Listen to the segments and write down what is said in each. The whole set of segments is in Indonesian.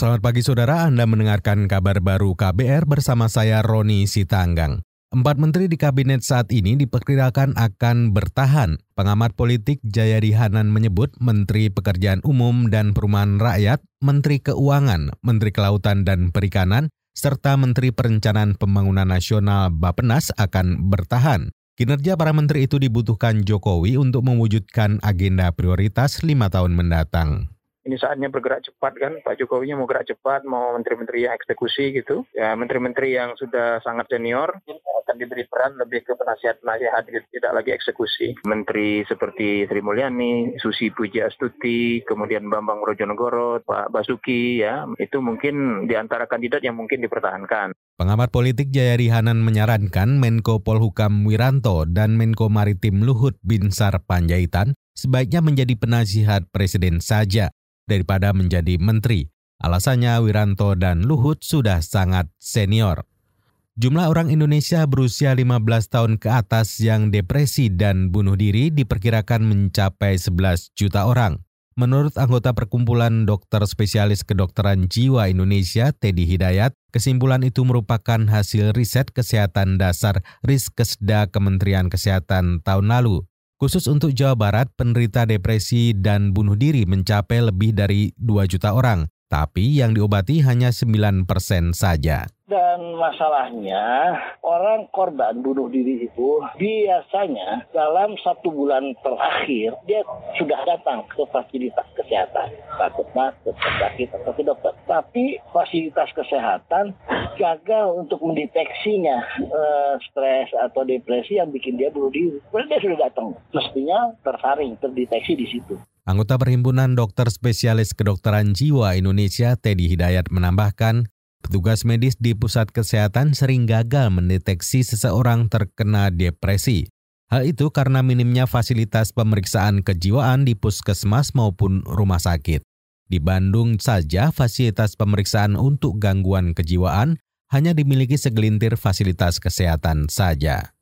Selamat pagi saudara, Anda mendengarkan kabar baru KBR bersama saya Roni Sitanggang. Empat menteri di kabinet saat ini diperkirakan akan bertahan. Pengamat politik Jayadi Hanan menyebut Menteri Pekerjaan Umum dan Perumahan Rakyat, Menteri Keuangan, Menteri Kelautan dan Perikanan, serta Menteri Perencanaan Pembangunan Nasional Bapenas akan bertahan. Kinerja para menteri itu dibutuhkan Jokowi untuk mewujudkan agenda prioritas lima tahun mendatang ini saatnya bergerak cepat kan Pak Jokowi mau gerak cepat mau menteri-menteri yang eksekusi gitu. Ya menteri-menteri yang sudah sangat senior akan diberi peran lebih ke penasihat-penasihat gitu, tidak lagi eksekusi. Menteri seperti Sri Mulyani Susi Pujiastuti kemudian Bambang Brojonegoro Pak Basuki ya itu mungkin di antara kandidat yang mungkin dipertahankan. Pengamat politik Jayari Hanan menyarankan Menko Polhukam Wiranto dan Menko Maritim Luhut Binsar Panjaitan sebaiknya menjadi penasihat presiden saja daripada menjadi menteri. Alasannya Wiranto dan Luhut sudah sangat senior. Jumlah orang Indonesia berusia 15 tahun ke atas yang depresi dan bunuh diri diperkirakan mencapai 11 juta orang. Menurut anggota Perkumpulan Dokter Spesialis Kedokteran Jiwa Indonesia, Teddy Hidayat, kesimpulan itu merupakan hasil riset kesehatan dasar Riskesda Kementerian Kesehatan tahun lalu. Khusus untuk Jawa Barat, penderita depresi dan bunuh diri mencapai lebih dari 2 juta orang, tapi yang diobati hanya 9 persen saja. Dan masalahnya orang korban bunuh diri itu biasanya dalam satu bulan terakhir dia sudah datang ke fasilitas kesehatan, ke ke sakit atau ke dokter. Tapi fasilitas kesehatan gagal untuk mendeteksinya uh, stres atau depresi yang bikin dia bunuh diri. Berarti dia sudah datang, mestinya tersaring, terdeteksi di situ. Anggota Perhimpunan Dokter Spesialis Kedokteran Jiwa Indonesia, Teddy Hidayat menambahkan, Petugas medis di pusat kesehatan sering gagal mendeteksi seseorang terkena depresi. Hal itu karena minimnya fasilitas pemeriksaan kejiwaan di puskesmas maupun rumah sakit. Di Bandung saja fasilitas pemeriksaan untuk gangguan kejiwaan hanya dimiliki segelintir fasilitas kesehatan saja.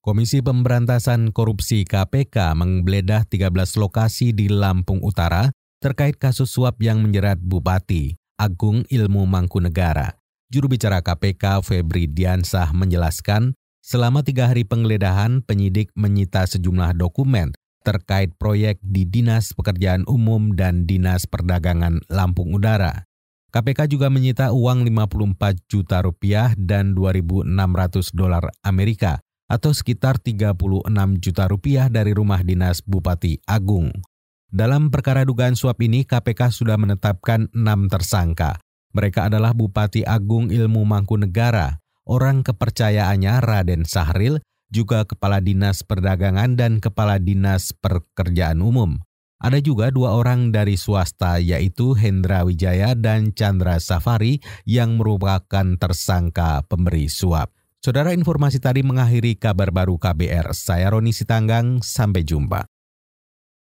Komisi Pemberantasan Korupsi KPK menggeledah 13 lokasi di Lampung Utara terkait kasus suap yang menjerat bupati. Agung Ilmu Mangkunegara. Juru bicara KPK Febri Diansah menjelaskan, selama tiga hari penggeledahan, penyidik menyita sejumlah dokumen terkait proyek di Dinas Pekerjaan Umum dan Dinas Perdagangan Lampung Udara. KPK juga menyita uang 54 juta rupiah dan 2.600 dolar Amerika atau sekitar 36 juta rupiah dari rumah dinas Bupati Agung. Dalam perkara dugaan suap ini, KPK sudah menetapkan enam tersangka. Mereka adalah Bupati Agung Ilmu Mangkunegara, orang kepercayaannya Raden Sahril, juga Kepala Dinas Perdagangan dan Kepala Dinas Pekerjaan Umum. Ada juga dua orang dari swasta yaitu Hendra Wijaya dan Chandra Safari yang merupakan tersangka pemberi suap. Saudara informasi tadi mengakhiri kabar baru KBR. Saya Roni Sitanggang, sampai jumpa.